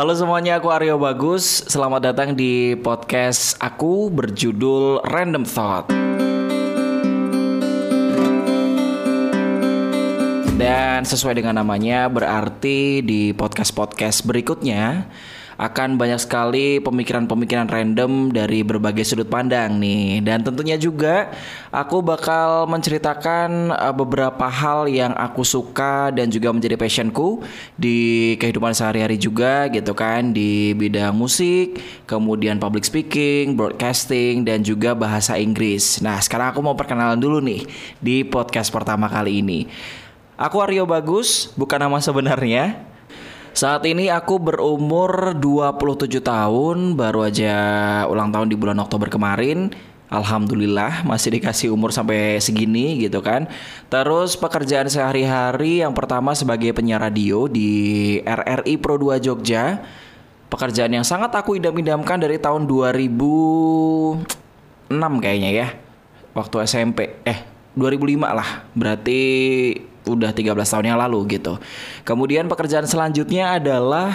Halo semuanya, aku Aryo Bagus. Selamat datang di podcast aku berjudul Random Thought. Dan sesuai dengan namanya, berarti di podcast-podcast berikutnya akan banyak sekali pemikiran-pemikiran random dari berbagai sudut pandang nih. Dan tentunya juga aku bakal menceritakan uh, beberapa hal yang aku suka dan juga menjadi passionku di kehidupan sehari-hari juga gitu kan di bidang musik, kemudian public speaking, broadcasting dan juga bahasa Inggris. Nah, sekarang aku mau perkenalan dulu nih di podcast pertama kali ini. Aku Aryo Bagus, bukan nama sebenarnya. Saat ini aku berumur 27 tahun, baru aja ulang tahun di bulan Oktober kemarin. Alhamdulillah masih dikasih umur sampai segini gitu kan. Terus pekerjaan sehari-hari yang pertama sebagai penyiar radio di RRI Pro 2 Jogja. Pekerjaan yang sangat aku idam-idamkan dari tahun 2006 kayaknya ya. Waktu SMP. Eh, 2005 lah. Berarti udah 13 tahun yang lalu gitu. Kemudian pekerjaan selanjutnya adalah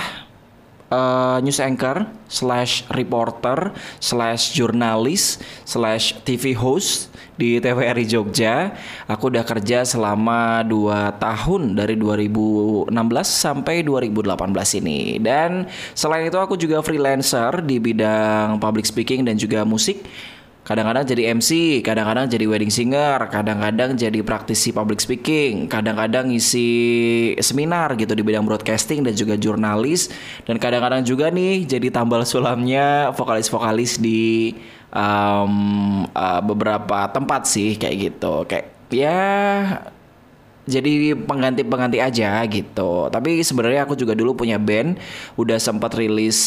uh, news anchor slash reporter slash jurnalis slash TV host di TVRI Jogja. Aku udah kerja selama 2 tahun dari 2016 sampai 2018 ini. Dan selain itu aku juga freelancer di bidang public speaking dan juga musik kadang-kadang jadi MC, kadang-kadang jadi wedding singer, kadang-kadang jadi praktisi public speaking, kadang-kadang ngisi seminar gitu di bidang broadcasting dan juga jurnalis, dan kadang-kadang juga nih jadi tambal sulamnya vokalis-vokalis di um, uh, beberapa tempat sih kayak gitu, kayak ya jadi pengganti-pengganti aja gitu. Tapi sebenarnya aku juga dulu punya band, udah sempat rilis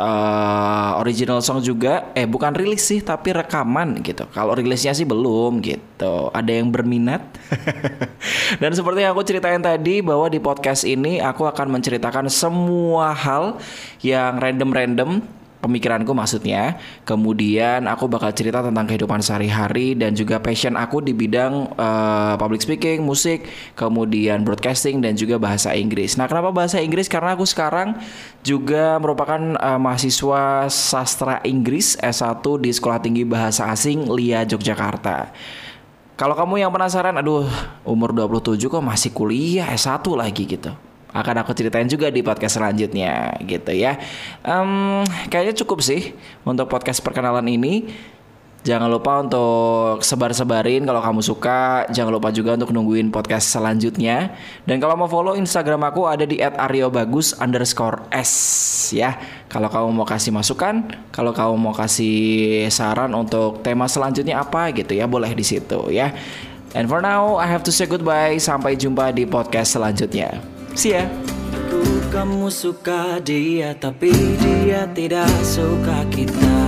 uh, original song juga. Eh bukan rilis sih, tapi rekaman gitu. Kalau rilisnya sih belum gitu. Ada yang berminat? Dan seperti yang aku ceritain tadi bahwa di podcast ini aku akan menceritakan semua hal yang random-random pemikiranku maksudnya. Kemudian aku bakal cerita tentang kehidupan sehari-hari dan juga passion aku di bidang uh, public speaking, musik, kemudian broadcasting dan juga bahasa Inggris. Nah, kenapa bahasa Inggris? Karena aku sekarang juga merupakan uh, mahasiswa sastra Inggris S1 di Sekolah Tinggi Bahasa Asing LIA Yogyakarta. Kalau kamu yang penasaran, aduh umur 27 kok masih kuliah S1 lagi gitu akan aku ceritain juga di podcast selanjutnya gitu ya. Um, kayaknya cukup sih untuk podcast perkenalan ini. Jangan lupa untuk sebar-sebarin kalau kamu suka. Jangan lupa juga untuk nungguin podcast selanjutnya. Dan kalau mau follow Instagram aku ada di @aryobagus underscore s ya. Kalau kamu mau kasih masukan, kalau kamu mau kasih saran untuk tema selanjutnya apa gitu ya, boleh di situ ya. And for now, I have to say goodbye. Sampai jumpa di podcast selanjutnya. See ya. Kamu suka dia tapi dia tidak suka kita